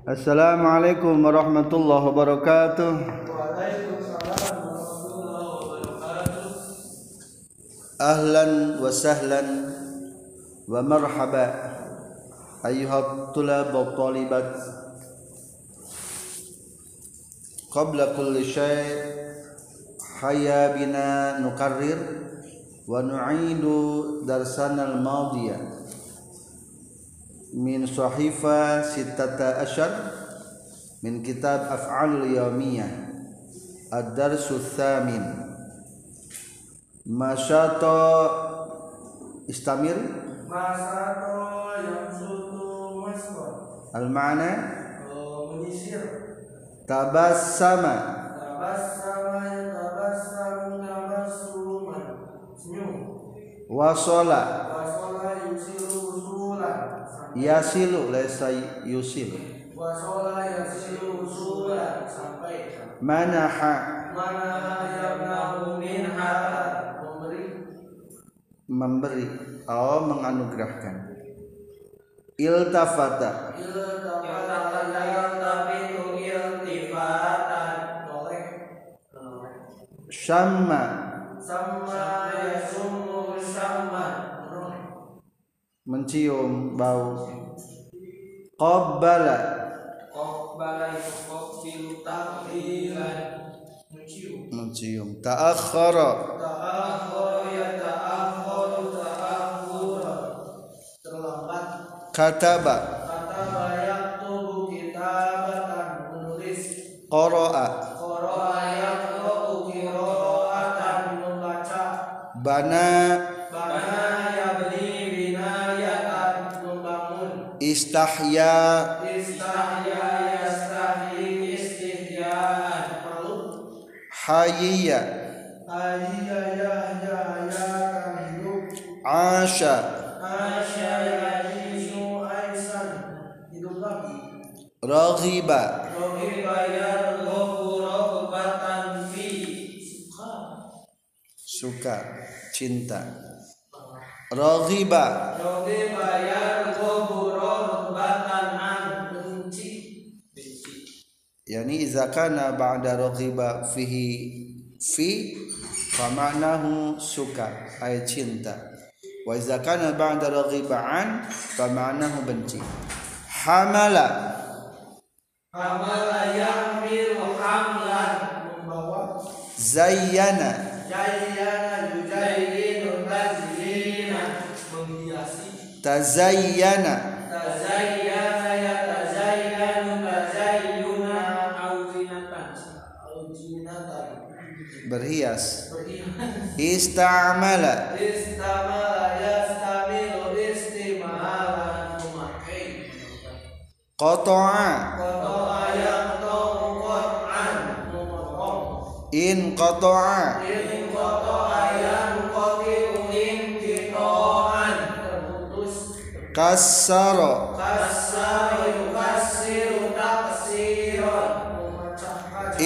Assalamualaikum warahmatullahi wabarakatuh. Ahlan wa sahlan wa marhaba. Ayyuhat tulab wa talibat. Qabla kulli syai' hayya bina nukarrir wa nu'idu darsana al-madiyah min sahifa sittata asyar min kitab af'alul yawmiyah ad-darsu thamin. Masyata istamir? Masato yang sutu masbor al-ma'na menyisir. Tabassama. Tabas sama yang tabas samu tabas suluman senyum wasala wasola yusilu usulan yasilu laysa yusil wasola yusilu usulan sampai manaha. Mana yamnahu min hada memberi. Memberi. Atau menganugerahkan. Iltafata. Iltafatan yang tapi iltifatan. Syamma. Sama yasumu sama mencium bau. Qabbala. Qabbala yuqabbilu taqbilan mencium. Mencium. Ta'akhkhara. Ta'akhkhara ya ta'akhkharu ta'akhkhura terlambat. Kataba. Kata yaktubu kitabatan menulis. Qara'a. Qara'a yaqra'u qira'atan membaca. Bana istahya. Istahya yastahyi istihyaan perlu hayya. Ayya ya ya ya hidup asha Asya yajisu aisan hidup lagi raghiba. Rohi bayar gobu rohbatan fi suka. Suka cinta. Raghiba. Rohi bayar yani idza kana ba'da raghiba fihi fi fa ma'nahu suka ay cinta. wa idza kana ba'da raghiba an fa ma'nahu benci. hamala Hamala yahmilu hamlan membawa. zayyana Jayyana yujayyinu tazyina menghiasi tazayyana tazayyana berhias. Istamala. Istamala yastamilu istimalan memakai. Qata'a. Qata'a yaqta'u qat'an in qata'a. In qata'a yanqati'u inqita'an terputus. Kassara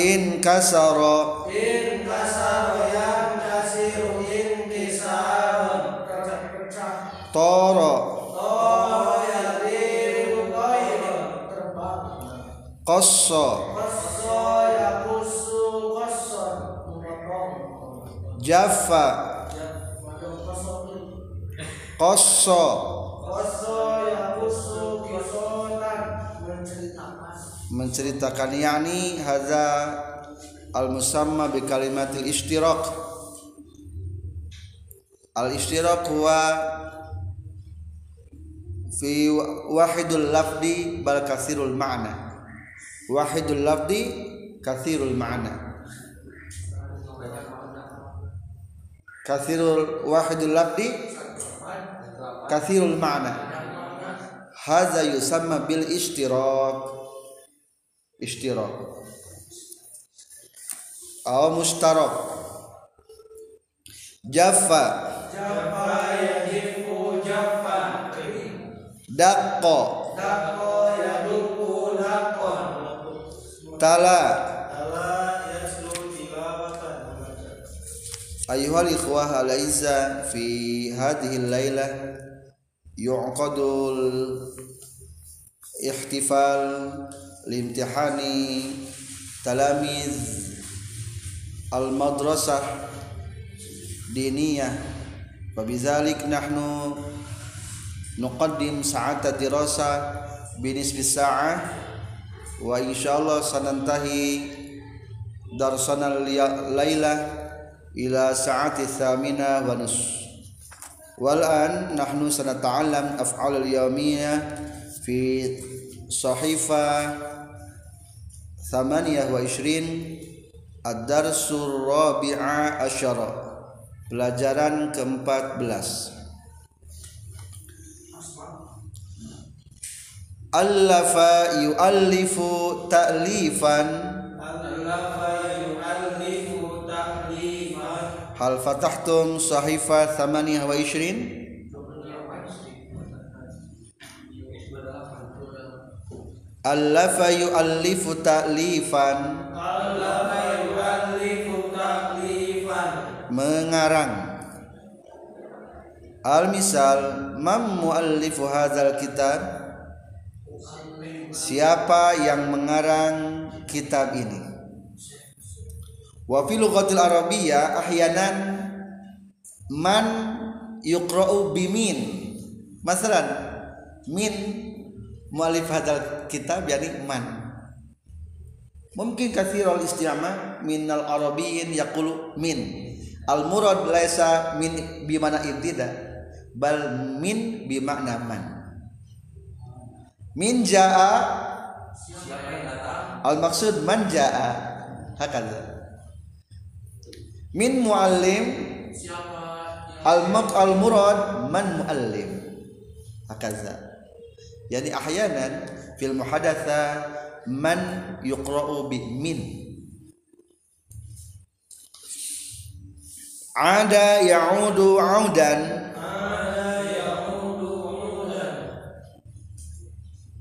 in kasara in kasar yang kasiru in kisaran pecah-pecah tara oh ya diru toiron terbang. Qassa kosso ya kusu kosson memotong jaffa. Ya kosso. Kosso ya kusu kisotan menceritakan yakni hadza al musamma bi kalimatil ishtirak al ishtirak huwa fi wahidul lafdi bal kathirul ma'na wahidul lafdi kathirul ma'na kathirul wahidul lafdi kathirul ma'na hadza yusamma bil ishtirak ishtirak atau mustarak jaffa Jaffa yajifu jaffa daqqa Dako yaduku dakon tala Ala yaslu tilawatan membaca ayuhal ikhwah alaiza fi hadhihi lailah yu'qadul ihtifal limtihani talamiz al madrasah diniyah fabizalik nahnu nuqaddim sa'ata dirasa binisbi sa'ah. Wa insyaallah sanantahi darsana laila ila sa'ati thamina wa nus. Wal an nahnu sanata'allam af'al al yawmiyah fi sahifa 28 ad-darsur rabi'a asyara pelajaran ke-14 Allafa yu'allifu ta'lifan. Hal fatahtum sahifa 28 Allafa yu'allifu ta'lifan. Mengarang. Al-misal Mam mu'allifu hadzal kitab? Siapa yang mengarang kitab ini? Wa fi lughatil arabiyyah ahyanan man yuqra'u bimin. Masalan min mualif hadal kitab yani man. Mungkin kathirul isti'ama minal arabiyyin yaqulu min. Al murad laisa min bimana ibtida bal min bimakna man. Min jaa al maksud man jaa. Hakadha. Min muallim al mak al murad man muallim. Hakadha yani ahyanan fil muhadatsa man yuqra'u bi min. Ada ya'udu 'audan.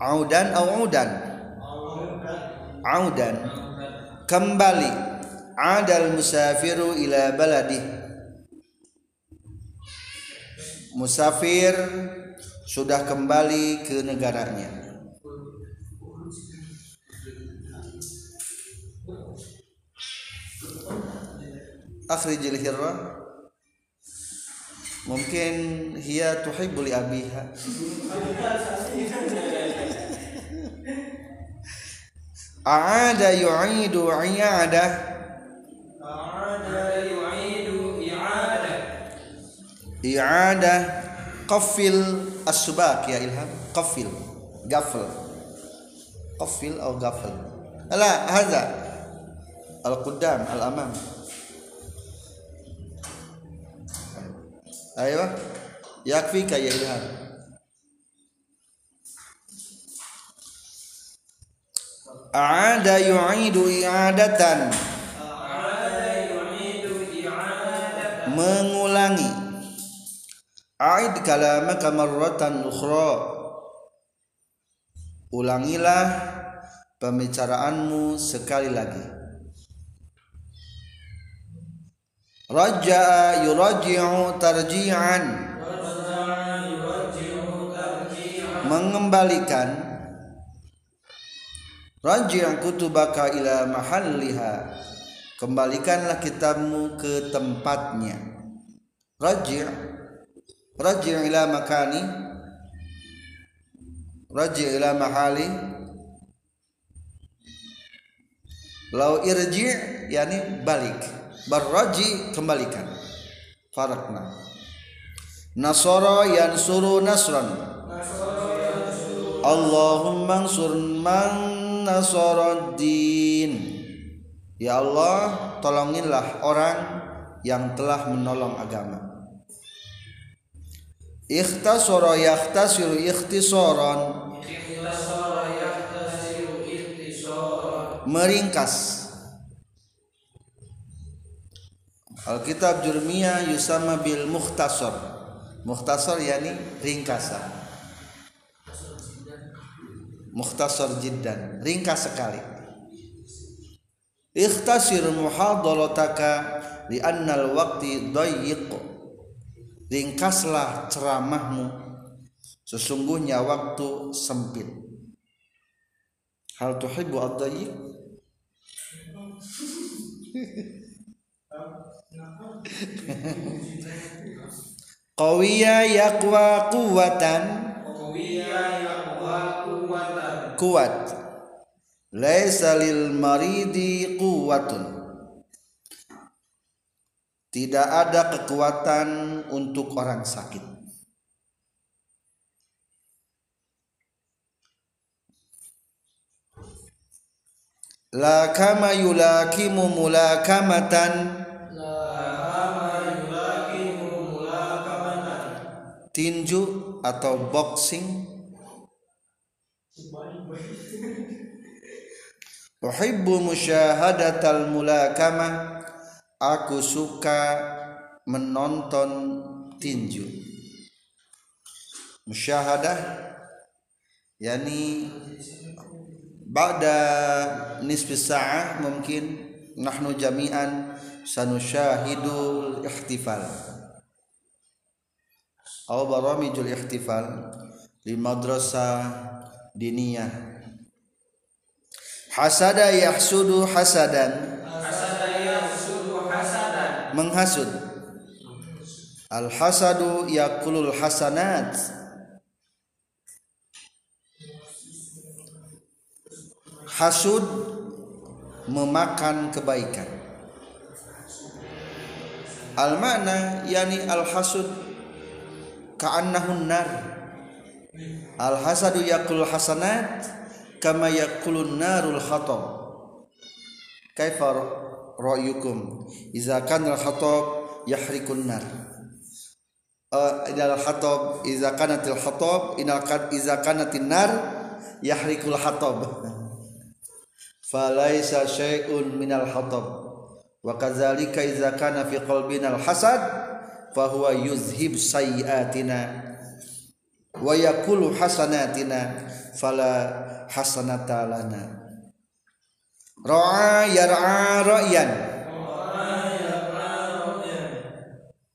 Audan au audan? Audan. Kembali. Adal musafiru ila baladi. Musafir sudah kembali ke negaranya. Akhrijil hirra. Mungkin hiya tuhibbu li abiha. Aada yu'idu i'adah i'adah qafil as-subak ya ilham. Qafil. Gafel. Qafil atau gafel? La hadza. Al-qudam al-amam. Ayo. Yakfi ya ilham. A'ada yu'idu i'adatan. Mengulangi A'id kalamaka marratan ukhra. Ulangilah pembicaraanmu sekali lagi. Raja'a yuraji'u tarji'an. Mengembalikan. Raji' kutubaka ila mahalliha. Kembalikanlah kitabmu ke tempatnya. Raji' Raji' ila makani. Raji' ila mahali. Lau irji' yani balik. Barraji' kembalikan. Farakna. Nasara yansuru nasran. Allahumma ansur man nasaraddin. Ya Allah tolonginlah orang yang telah menolong agama Ikhtasara yakhtasiru ikhtisaran. Meringkas. Alkitab Jurmiyah yusama bil mukhtasar. Mukhtasar yani ringkasan. Mukhtasar jiddan. Ringkas sekali. Ikhtasir muhadarataka li annal waqti dayyiq ringkaslah ceramahmu. Sesungguhnya waktu sempit. Hal tuhibbu ad-dayyiq qawiya yaqwa quwatan kuat laisa lil maridi quwatun tidak ada kekuatan untuk orang sakit. La kama yulakimu mulakamatan. Tinju atau boxing? Uhibbu musyahadatal mulakamah Aku suka menonton tinju. Musyahadah Yani Ba'da nisfi sa'ah mungkin Nahnu jami'an Sanusyahidul ihtifal Au baramijul ihtifal Di madrasah diniyah. Hasada yahsudu hasadan menghasud al hasadu yakulul hasanat. Hasud memakan kebaikan. Al makna yani al hasud ka'annahun nar. Al hasadu yakul hasanat kama yakulun narul khatab. Kaifa ra'yukum. Idza kana al khatab yahrikun nar. Uh, idal khatab idza kanat al khatab inal kad idza kanatin nar yahrikul khatab. Falaisa syai'un minal khatab wa kadzalika idza kana fi qalbina al hasad fa ra'a yar'a ra'yan.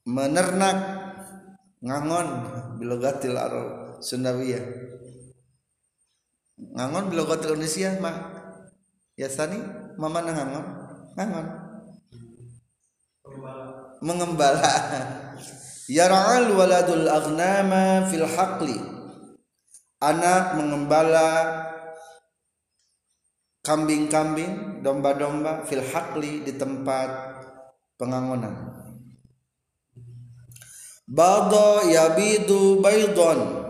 Menernak ngangon bilogatil arab sundawiyah ngangon bilogatil Indonesia mah. Ya sani mama ngangon ngangon. Mengembala. Yar'al waladul aghnama fil haqli. Anak mengembala kambing-kambing domba-domba fil haqli di tempat pengangonan. Bado yabidu baydon.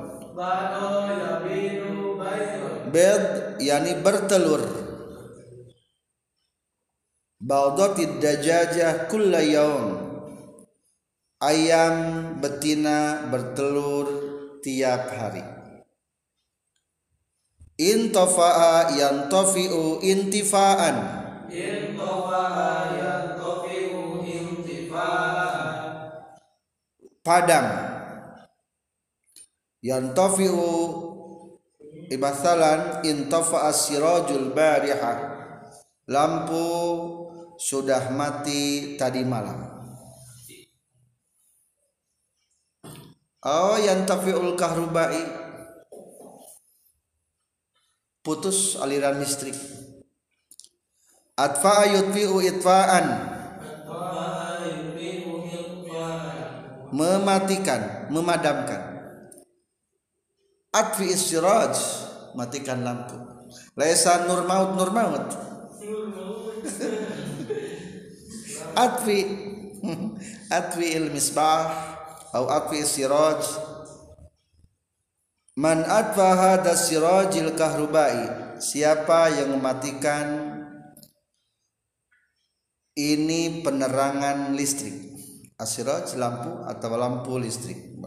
Bed yani bertelur. Baldotid dajajah kulla yaum. Ayam betina bertelur tiap hari intofa'a yantofi'u intifaan. Padam yantofi'u ibasalan intofa'a sirajul barihah lampu sudah mati tadi malam. Oh yang tafiul kahrubai putus aliran listrik. Atfa yutfi'u itfa'an mematikan, memadamkan. Atfi istiraj matikan lampu. Laisa nur maut nur maut. Atfi atfi il misbah atau atfi siraj man atfa hada sirajil kahrubai siapa yang mematikan ini penerangan listrik? Asiraj lampu atau lampu listrik?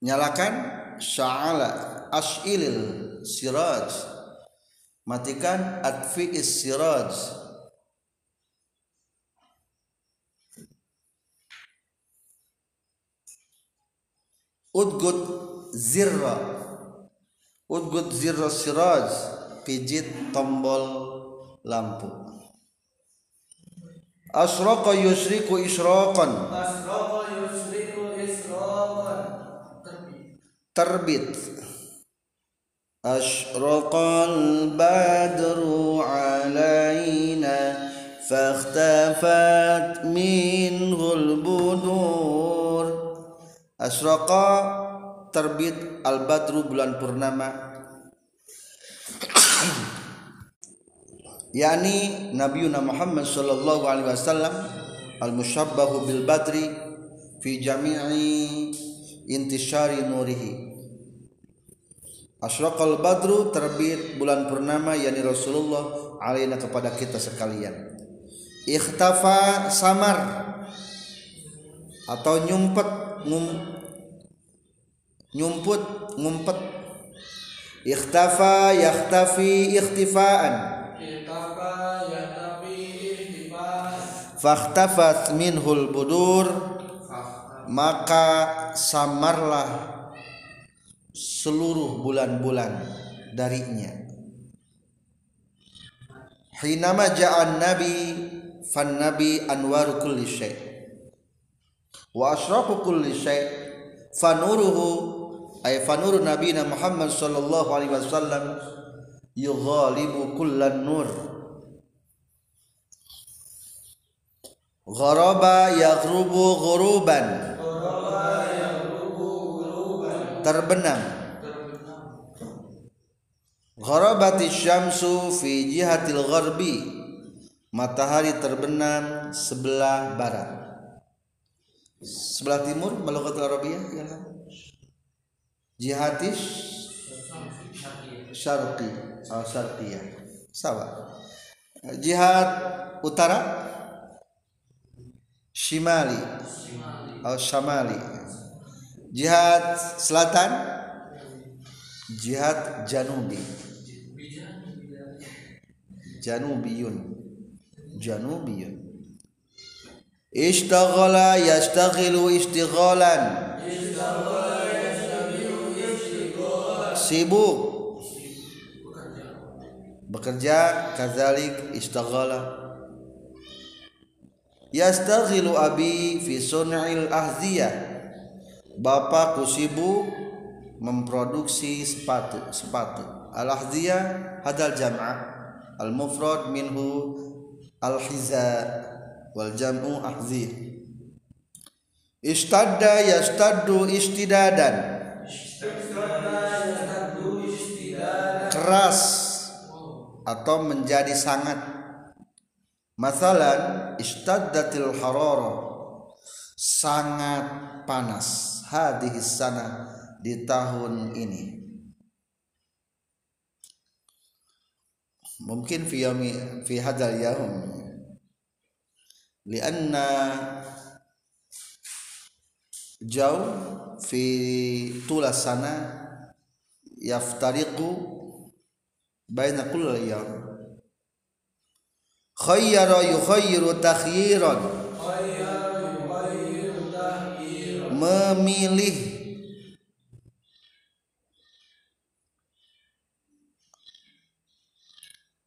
Nyalakan sya'ala ash'ilil siraj. Matikan atfi siraj أدقد زر أدقد زر السراج بجد طنبل لامبو. أشرق يشرق إشراقا. أشرق يشرق إشراقا. تربيت. أشرق البدر علينا فاختفت منه البدور asraqa terbit al badru bulan purnama yakni Nabiuna Muhammad sallallahu alaihi wasallam al musyabbahu bil badri fi jami'i intishari nurihi Asyraqal badru terbit bulan purnama yakni Rasulullah alaina kepada kita sekalian. Ikhtafa samar atau nyumpet ngum, nyumput ngumpet. Ikhtafa yakhtafi ikhtifaan. Fahtafat minhul budur. Maka samarlah seluruh bulan-bulan darinya. Hinama ja'an nabi fan nabi anwaru kulli syai. Wa asrafu kulli syai. Fanuruhu ay fanuru nabina Muhammad sallallahu alaihi wasallam yughalibu kullan nur. Ghoraba yaghrubu ghuruban. Terbenam. Gharabati syamsu fi jihatil gharbi. Matahari terbenam sebelah barat. Sebelah timur Baloghatul Arabiyah ya kan? Jihatis Syarqi. Oh Syarqiyah Sawa Jihad utara? Shimali. Atau Shamali. Jihad selatan? Jihad Janubi. Janubiyun. Janubiyun. Ishtaghala yashtaghilu istighalan Sibuk? Bekerja kazalik istaghala yastaghilu abi fi sun'il ahziyah. Bapakku sibuk memproduksi sepatu sepatu. Al ahziyah hadal jam'ah. Al mufrad minhu al hiza wal jam'u ahziyah. Istadda yastaddu istidadan keras atau menjadi sangat. Masalan istaddatil harara sangat panas. Hadis sana di tahun ini. Mungkin fi yaumi fi hadal yaum. Lianna jauh fi tulas sana yaftariqu baina kulli yaum khayyara yukhayyiru takhyiran. Memilih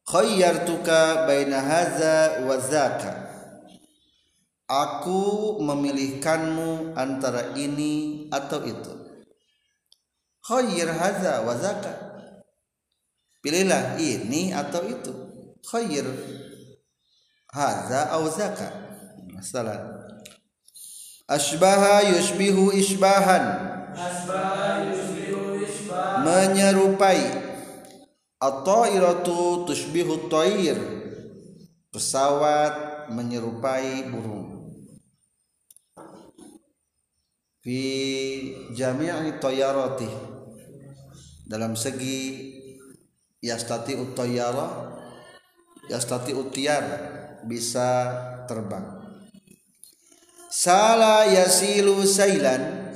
khayyartuka baina hadza wa zaka. Aku memilihkanmu antara ini atau itu. Khayyir hadza wa pilihlah ini atau itu. Khayyir hadza au zaka. Masalah. Asbaha yusbihu isbahan asbaha yusbihu isbahan menyerupai. Atau iratu tushbihu toir pesawat menyerupai burung. Fi jami'i toyaroti dalam segi yastati utoyara yastati utiyar bisa terbang. Sala yasilu sailan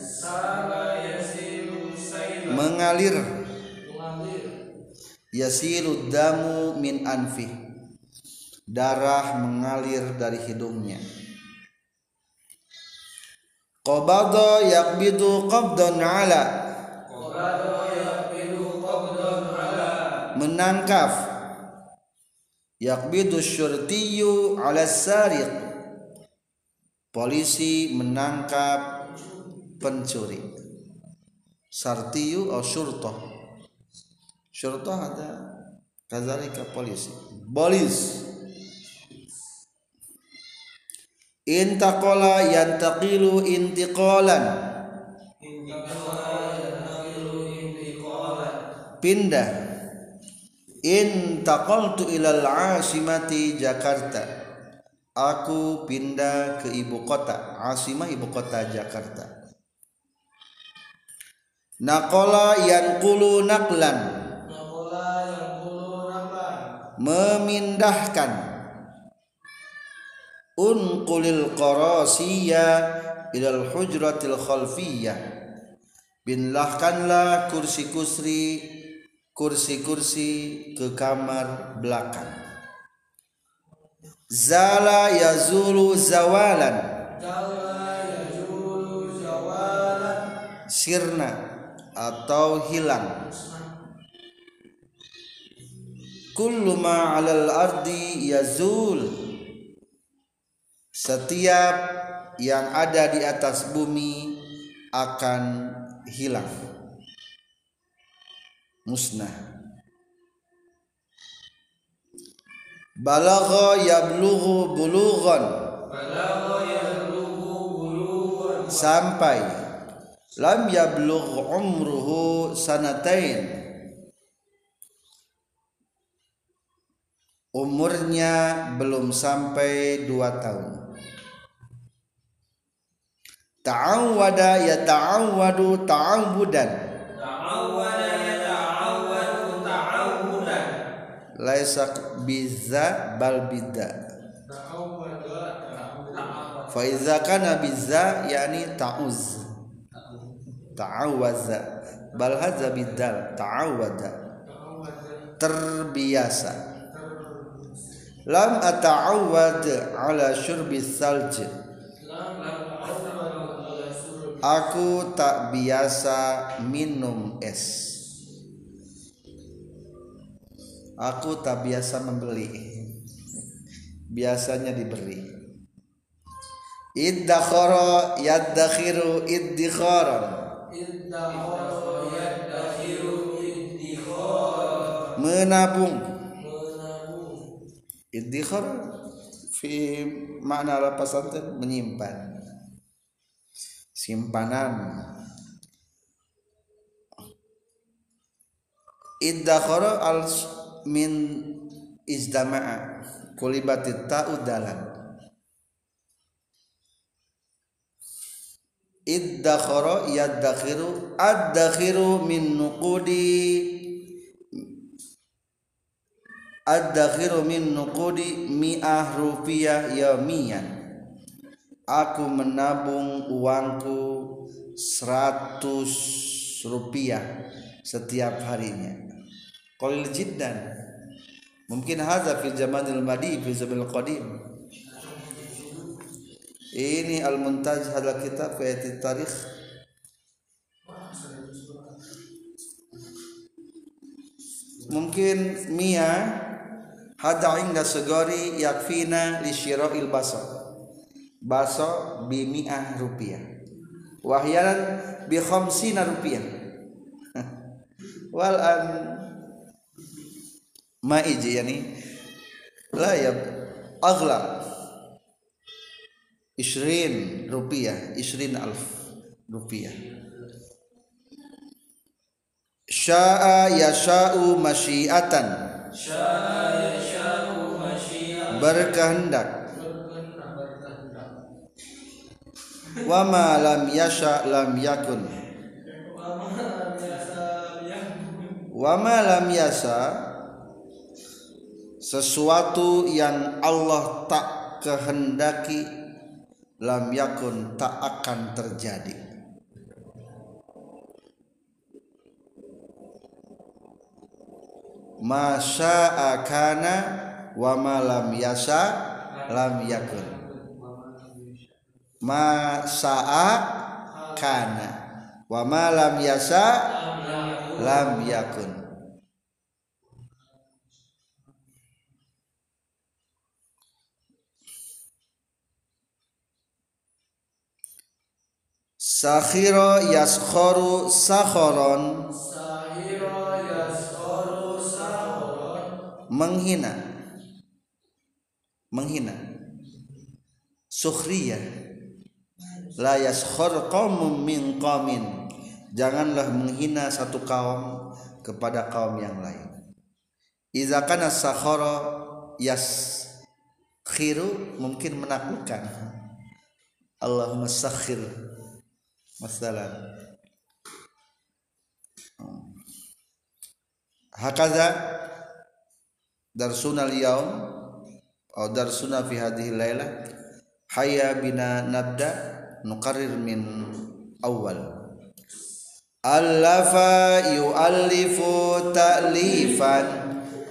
mengalir. Yasilu damu min anfi darah mengalir dari hidungnya. Qabada yaqbidu qabdan ala menangkaf yakbidu syurtiyu ala sariq. Polisi menangkap pencuri. Sartiyu atau syurtoh. Syurtoh ada kazalika polisi. Bolis intaqala yantaqilu intiqalan. Pindah intaqaltu ilal asimati Jakarta. Aku pindah ke ibu kota asimah ibu kota Jakarta. Naqala yanqulu naqlan. Memindahkan. Unqulil qarasiyya ilal hujratil khalfiyah pindahkanlah kursi-kursi kursi-kursi ke kamar belakang. Zala yazulu zawalan. Sirna atau hilang. Kullu ma 'alal ardi yazul. Setiap yang ada di atas bumi akan hilang musnah. Balagha yablughu bulughan sampai lam yablugh umruhu sanatain. Umurnya belum sampai dua tahun. Ta'awwada ya ta'awwadu ta'awudan laisa biza bal bida fa iza kana biza yani ta'uz. Ta'awaza bal hadza bidal ta'awada terbiasa. Lam ata'awad ala syurbi salj. Aku tak biasa minum es aku tak biasa membeli. Biasanya diberi. Iddakhara yaddakhiru iddikharan menabung. Iddikhar fi makna lapasan menyimpan. Simpanan. Iddakhara al min izdama'a kulibatit ta'u dalan iddakhara yaddakhiru addakhiru min nuqudi. Addakhiru min nuqudi mi'ah rupiah yaumiyan aku menabung uangku 100 rupiah setiap harinya qalil jiddan. Mungkin hadza fil zamanil madi fi zamanil qadim. Ini al muntaj hadal kitab fi tarikh. Mungkin mia hada inda segori yakfina li syira'il baso baso bi mi'ah rupiah. Wahyalan bi khamsina rupiah. Wal an ma iji yani la ya aghla 20 rupiah 20 alf rupiah. Sya'a yasha'u masyiatan. Berkehendak. Wa ma lam yasha lam yakun. Wa ma lam yasa sesuatu yang Allah tak kehendaki lam yakun tak akan terjadi. Masya akana wa ma lam yasa lam yakun Sakhira yaskharu sakharan. Sakhira Menghina. Menghina. Sukhriya. La yaskhar qawmum min qawmin Janganlah menghina satu kaum kepada kaum yang lain. Iza kana sakhara yaskhiru mungkin menakutkan Allahumma sakhir Masalah. Hakaza darsuna al-yaum atau darsuna fi hadhihi lailah hayya bina nabda nuqarrir min awal allafa yu'allifu ta'lifan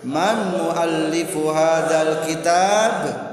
man mu'allifu hadzal kitab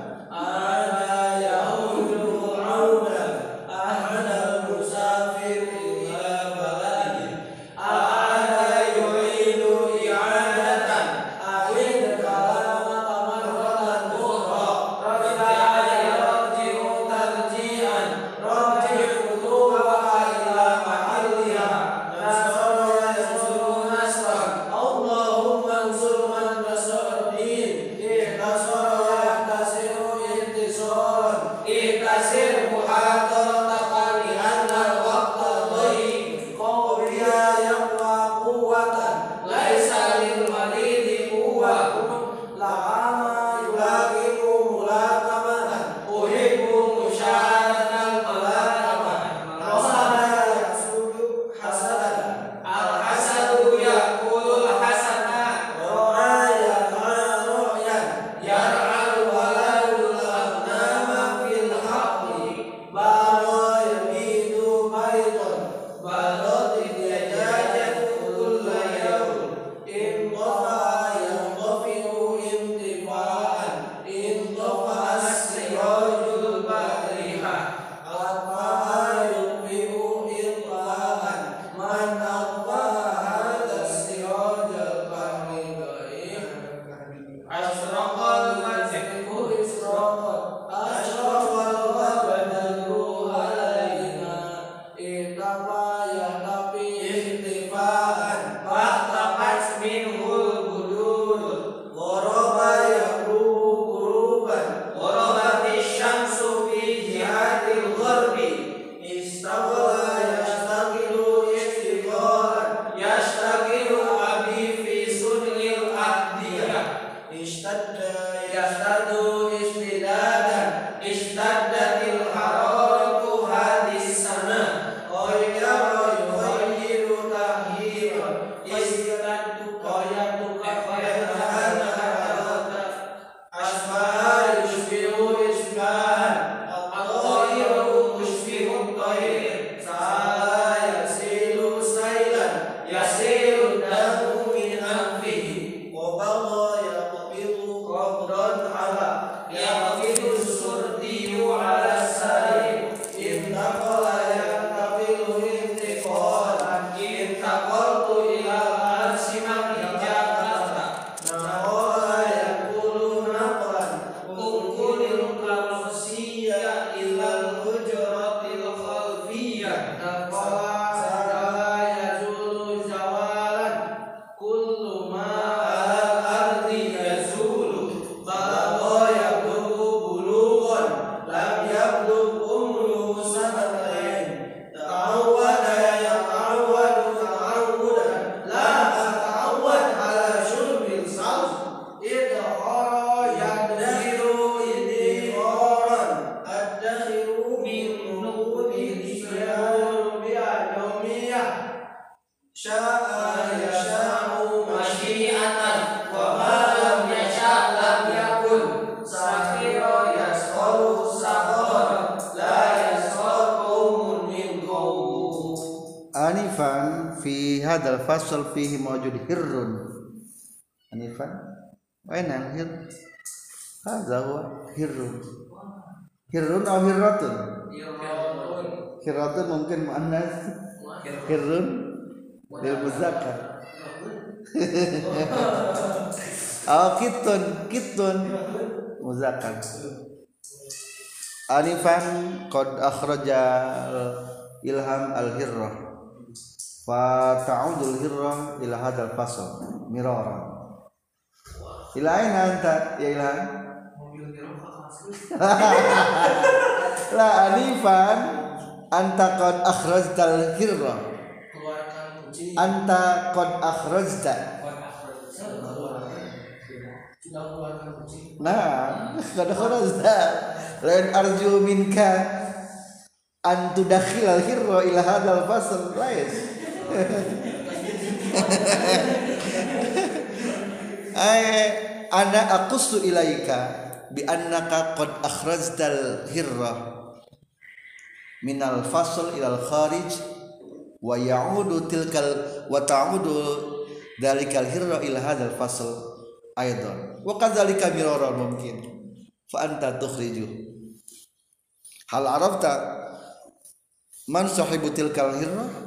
tafassal fihi mawjud hirrun. Anifan wain hir. Hadza huwa hirrun. Hirrun atau hirratun? Hirratun mungkin muannas. Hirrun. Lil muzakkar. Oh kitun. Kitun. Muzakkar. Anifan qad akhraja ilham al-hirrah fa ta'udul hirrah ila hadzal fasl mirara. Ila aina anta? Ya kira la anifan anta qad akhrajtal kucing anta qad akhrajta. Nah qad akhrajta. Lain arju minka an tudakhil al hirra ila hadzal fasl lain ay ana aqussu ilaika bi annaka qad akhrajtal hirra minal fasl ilal kharij wa ya'udu tilkal wa ta'udu dalikal hirra ila hadzal fasl aidan wa kadzalika mirara mungkin fa anta tukhriju hal arafta man sahibu tilkal hirra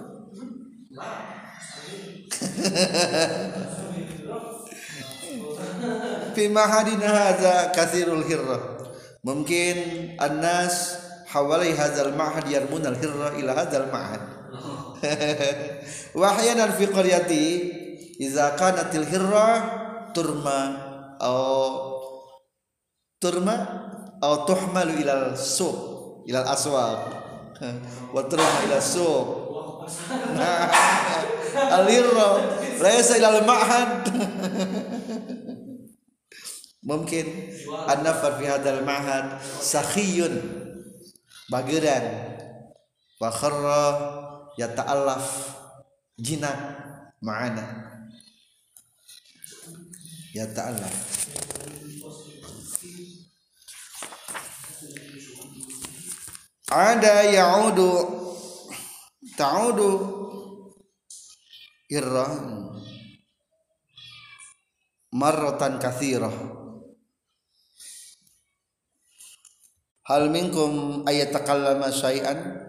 fi mahadina hadza kathirul hirra. Mungkin annas hawalai hadzal ma'had yarmun al hirra ila hadzal ma'had. Wa fi qaryati idza kanatil hirra turma aw turma aw tuhmalu ilal suq ilal aswaq. Wa turma ila suq al hirra laysa ilal ma'had mungkin an-nafar fi hadzal ma'had sakhiyun bageran. Wa kharra yata'allaf jinak ma'ana. Yata'allaf. Ada ya'udu ta'udu irra marratan kathirah. Hal minkum ayatakallama syai'an?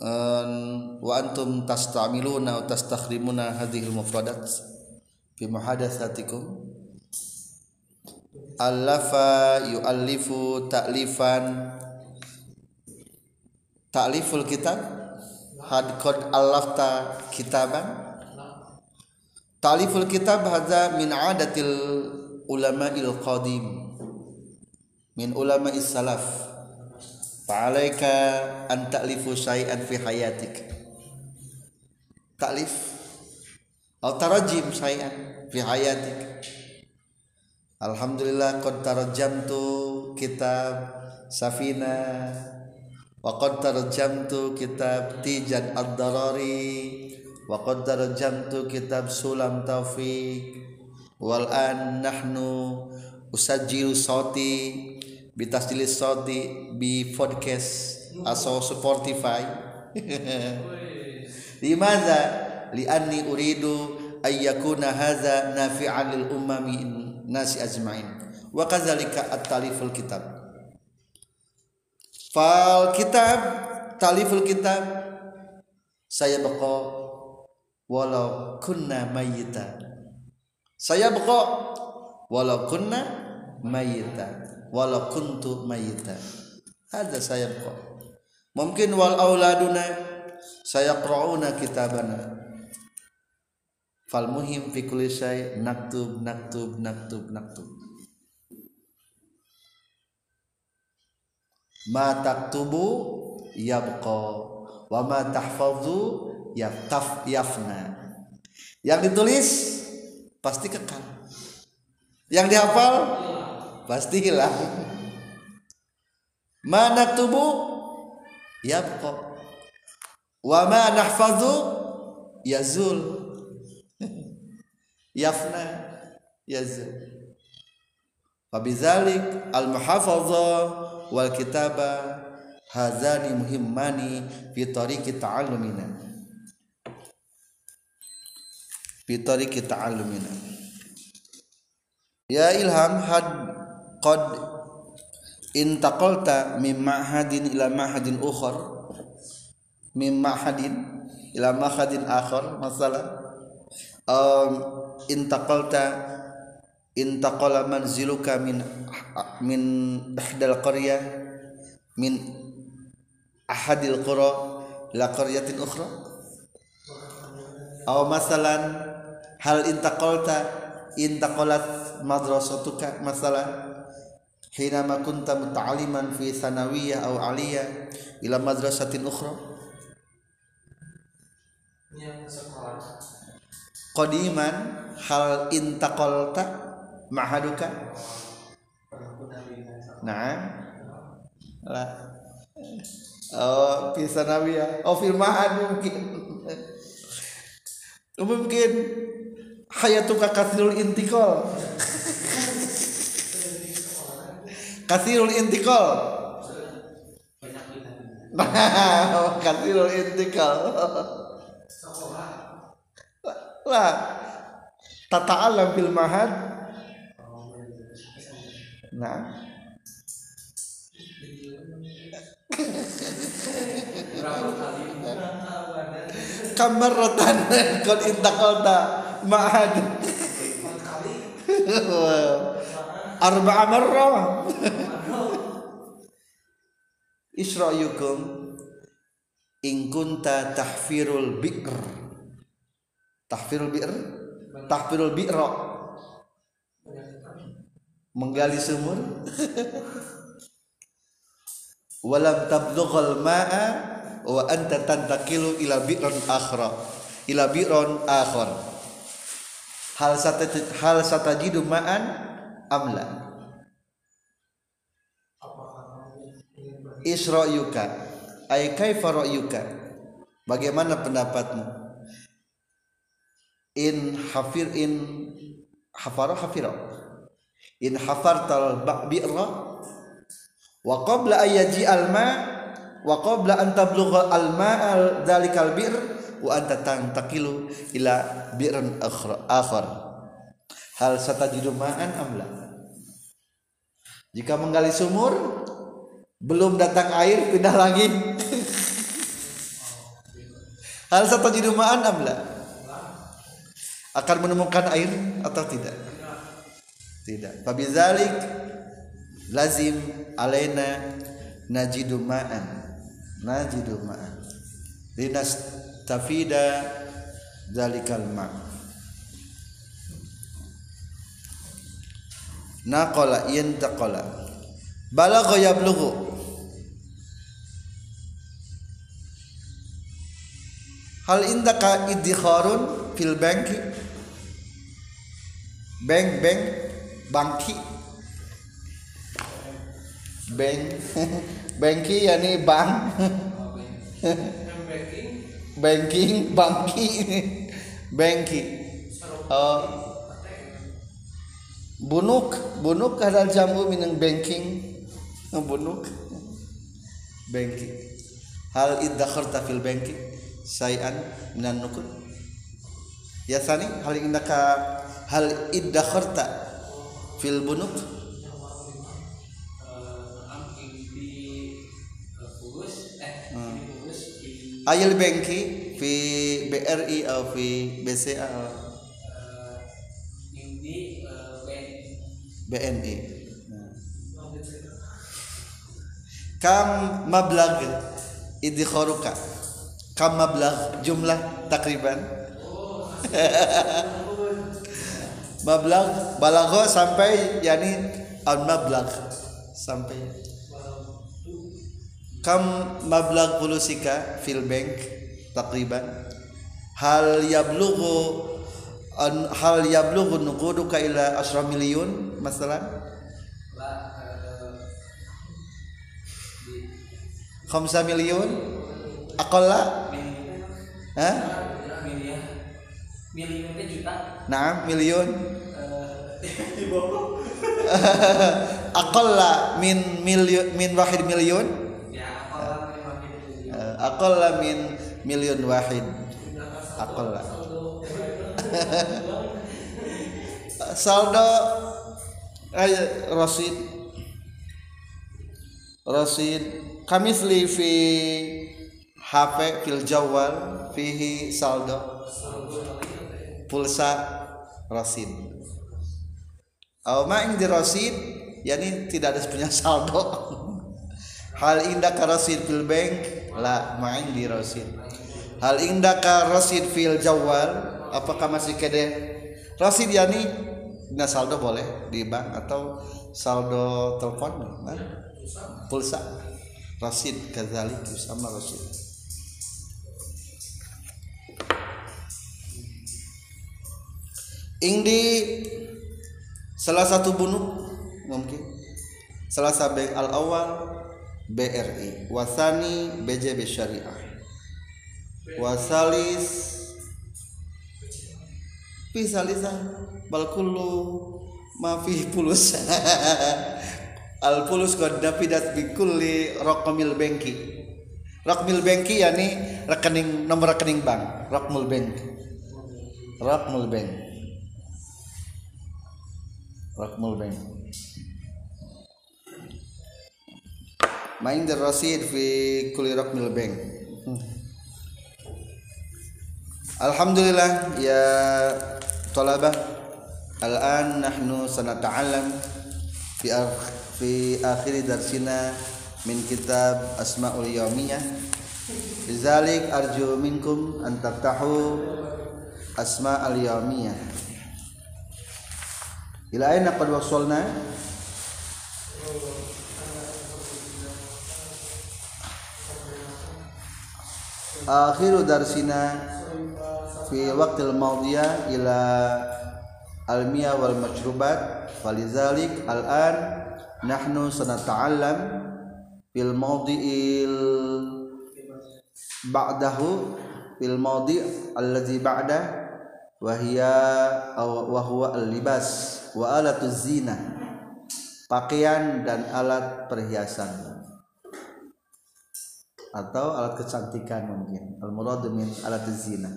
An- wa antum tastamiluna wa tastakhrimuna hadhihi al-mufradat fi muhadatsatikum? Allafa yu'allifu ta'lifan. Ta'liful kitab had qad allafta kitaban? Ta'liful kitab hadza min adatil ulama'il qadim. Min ulama'is salaf. Fa'alaika an ta'lifu syai'an fi hayatik. Ta'lif. Atau tarajim syai'an fi hayatik. Alhamdulillah qad tarajamtu kitab Safina wa qad tarajamtu kitab Tijan Ad-Darari. Wa qad tarajamtu kitab Sulam Taufiq. Wal an nahnu usajjilu sauti bitasjili sauti bi podcast atau Spotify. Limadza li anni uridu ayyakuna hadza nafi'an lil ummami nasi ajmain. Wa kadzalika at-taliful kitab fal kitab taliful kitab. Saya baqa walau kunna mayyita. Saya baqa walau kunna mayyita. Walau kuntu mayyita. Ada saya baqa mungkin wal auladuna saya qra'una kitabana. Fal muhim fi kulli naktub naktub naktub naktub ma taktubu yabqa wa ma tahfazu yaftaf yafna. Yang ditulis pasti kekal. Yang dihafal pasti hilang. Ma naktubu yabqa wa ma nahfazu yazul. Yafna yazul. Fabizalik al-muhafazah wal kitaba hazani muhimmani fi tariqi ta'allumina. Fi tariqi ta'allumina. Ya ilham had qad intaqalta min ma'hadin ila ma'hadin ukhar. Min ma'hadin ila ma'hadin akhar masalah. Um, intaqalta intaqala manziluka min min dahdal qarya min ahadil qura la qaryatin ukhra. Aw masalan hal intaqalta intaqalat madrasatuka masalan hina ma kunta muta'alliman fi sanawiyah aw aliyah ila madrasatin ukhra. Qadiman hal intaqalta mahaduka nah. Lah. Oh bisa nabi ya. Oh firman. Mungkin mungkin hayatuka kathirul intikol kathirul intikol nah kathirul intikol lah. Tata alam filmahan nah. kamar rotan kon intakolta ma'ad arba'a marrah Isra'yukum in kunta tahfirul bi'r. Tahfirul bi'r? Tahfirul bi'ra menggali sumur walam tablughal ma'a wa anta tantakilu ila bi'ran akhra. Ila bi'ran akhar. Hal sata hal satajidu ma'an amla isra'yuka ay kaifa ra'yuka bagaimana pendapatmu? In hafir in hafara hafira in hafartal bi'ra wa qabla ayaji al ma wa qabla an tablugha al ma'al dalikal bir wa anta tantaqilu ila akhar akhar. Hal satajidu ma'an amla jika menggali sumur belum datang air pindah lagi. Hal satajidu ma'an amla akan menemukan air atau tidak? Tidak. Fabizalik lazim alaina najidu ma'an najidu ma'an. Linas tafida zalikal ma' naqala yantaqala balagha yablughu. Hal indaka idkharun fil banki? Bank bank bangki bank banki yani bank. Banking bangki banki. Oh. Bunuk bunuk adalah jamu minang banking. Bunuk. Banking hal iddakharta fil banki. Sayan minan nukud ya sani hal indaka hal iddakharta fil bunuk ayil banki fi BRI atau fi BCA atau BNI kam mablag idkharuka kam mablag jumlah takriban. Mablag balagho sampai yani al mablag. Sampai kam mablag pulusika fil bank takriban hal yablughu an hal yablughu nuquduka ila asra milyun masalan? Khamsa milyun aqalla? Ha? Miliunnya juta. Naam milyun aqalla min milyun min wahid milyun aqalla min milyun wahid. Aqalla. Saldo ay rasid rasid kamisli fi HP fil jawal fihi saldo. Pulsa rasid Aw ma indi rasid yani tidak ada punya saldo. Hal indah rasid fil bank la main di Rosid. Hal indaka Rosid fil jawal? Apakah masih kede? Rosid yani nah saldo boleh di bank atau saldo telepon? Nah, pulsa. Rosid kadzalik sama Rosid. Indi salah satu bunuh mungkin. Salah satu al awal BRI wasani BJB Syariah. Wasalis pisalisan bal kullu ma fi pulus al pulus qad dafidat bi raqmil banki yani rekening nomor rekening bank. Raqmul bank. Raqmul bank. Rakmul Bank Main rasid fi kulli rakmil bank. Alhamdulillah ya talabah. Al-an nahnu sanata'allam fi fi akhir darsina min kitab Asmaul Yaumiyah Lizalik arju minkum an taftahu Asma al-Yaumiyah ila aina qad wasalna akhiru darsina fi waqtil mawdiya ila almiyah wal mashrubat falizalik al-an nahnu sanata'allam fil mawdi'il ba'dahu fil mawdi' alladhi ba'da wa hiya wa huwa al-libas wa alatuz zina pakaian dan alat perhiasan atau alat kecantikan mungkin. Al murad min alat zina.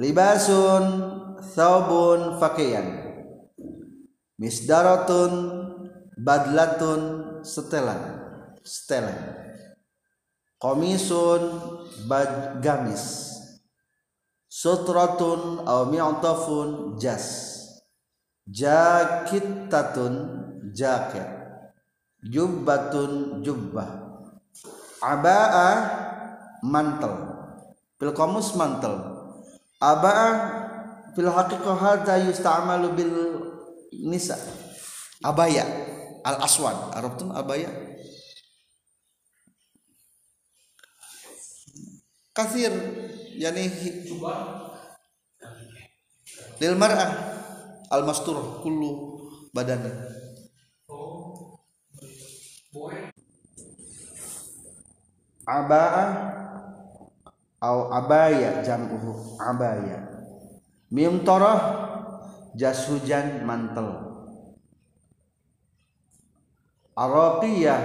Libasun thawbun pakaian misdaratun badlatun setelan. Setelan. Komisun bad gamis. Sutratun aw mi'tafun jas. Jakittatun jaket. Jubbatun jubbah abaa mantel. Fil qamus mantel. Abaa fil haqiqah hadza yusta'malu bil nisa. Abaya al aswad arabtum abaya. Kasir yani lil mar'ah al mastur kullu badan abaa au abaya jam'uhu abaya. Mim tarah jas hujan mantel. Araqiyah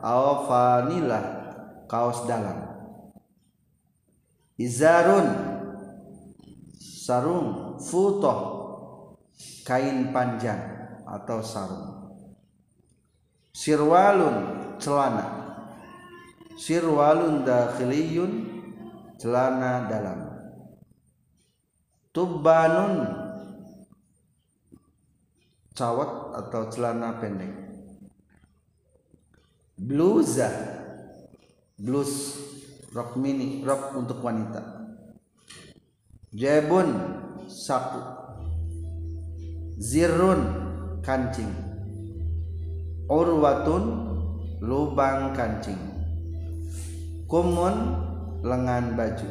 au fanilah kaos dalam. Izarun sarung. Futoh kain panjang atau sarung. Sirwalun celana sirwalun dakhiliyun celana dalam. Tubbanun cawat atau celana pendek. Bluza blus rok mini rok untuk wanita. Jebun saku zirun kancing. Urwatun lubang kancing kumun lengan baju.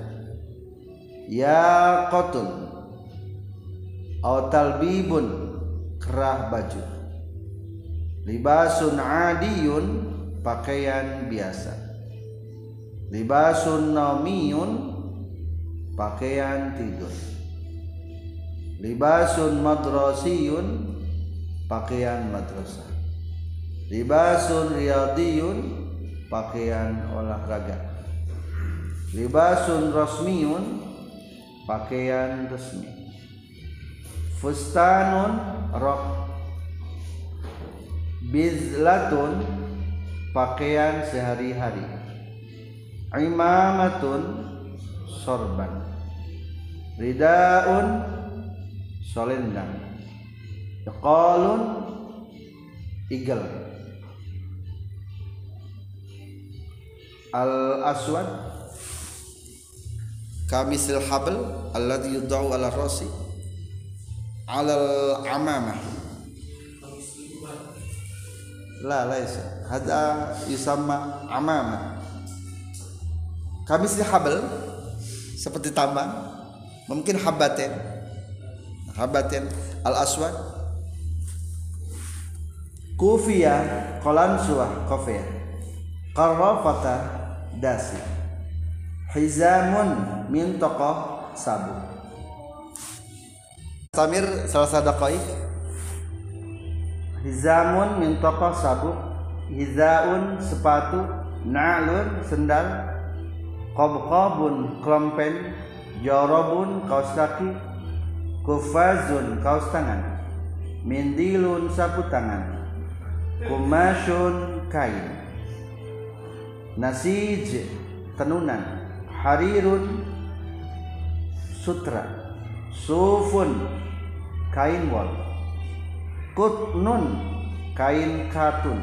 Ya kotun bibun kerah baju. Libasun adiyun pakaian biasa. Libasun naumiyun pakaian tidur. Libasun madrasiyun pakaian madrasah. Libasun riyadiyun pakaian olahraga libasun rasmiyun pakaian resmi. Fustanun rok bizlatun pakaian sehari-hari. Imamatun sorban. Ridaun solendang. Qalun igel. Al aswad kamisil habl alladhi yudau ala rasi ala al amamah. La laisa hada yusamma amamah. Kamisil habl seperti tambang mungkin habatin habatin al aswad kufiyah kolan suah kofiyah. Karrafata dasi hizamun min tokoh sabu. Samir salah satu koi hizamun min tokoh sabu. Hizaun sepatu. Na'lun sendal. Qabqabun klompen jorobun kaos kaki. Kufazun kaos tangan. Mindilun sapu tangan. Kumasyun kain. Nasij tenunan harirun sutra. Sufun kain wol kutnun kain katun.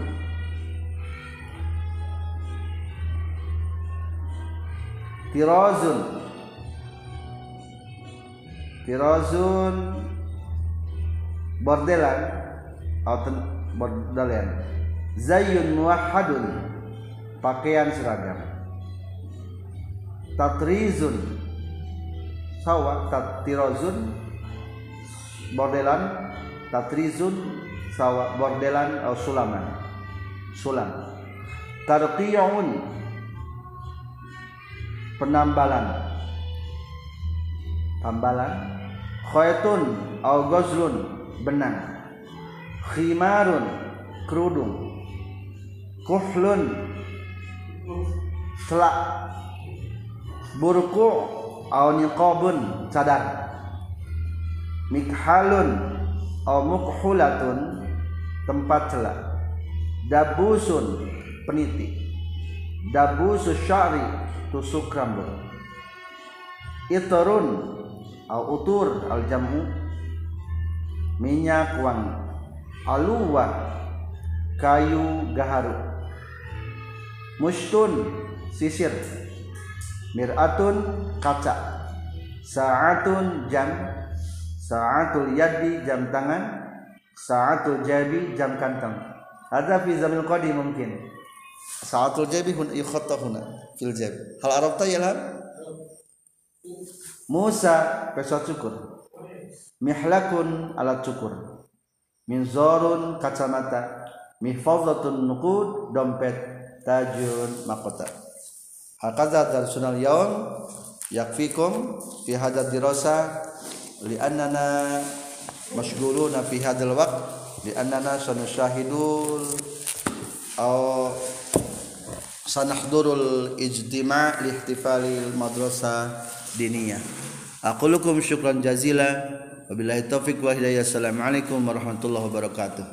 Tirazun tirazun bordelan. Atau bordelan. Zayyun muwahhadun pakaian seragam tatrizun. Sawa tatrizun. Bordelan tatrizun. Sawa bordelan atau sulaman. Sulam. Tarqiyun. Penambalan. Tambalan. Khaytun au gozlun benang. Khimarun kerudung. Kuhlun. Celak burku au niqabun cadar. Mikhalun au mukhulatun tempat celak. Dabusun peniti. Dabusus syari tusuk rambut. Iturun au utur al jamu minyak wangi. Aluwa kayu gaharu. Mustun sisir miratun kaca. Saatun jam. Saatul yadi jam tangan. Saatul jabi jam kantong. Ada fi zamil qadi mungkin. Saatul jabi hun ikhatta huna fil jab hal arabta ya Musa pesawat cukur. Mihlakun alat cukur. Minzorun kacamata. Mihfazatun nuqud dompet tajun mahkota hakaza darsunal yaum yakfikum fi hadad dirasa li annana mashghuluna fi hadzal waqt li annana sanushahidul aw sanahdurul ijtima' li ihtifalil madrasah diniyah. Aqulukum syukran jazila. Wabillahi taufiq wa hidayah. Assalamualaikum warahmatullahi wabarakatuh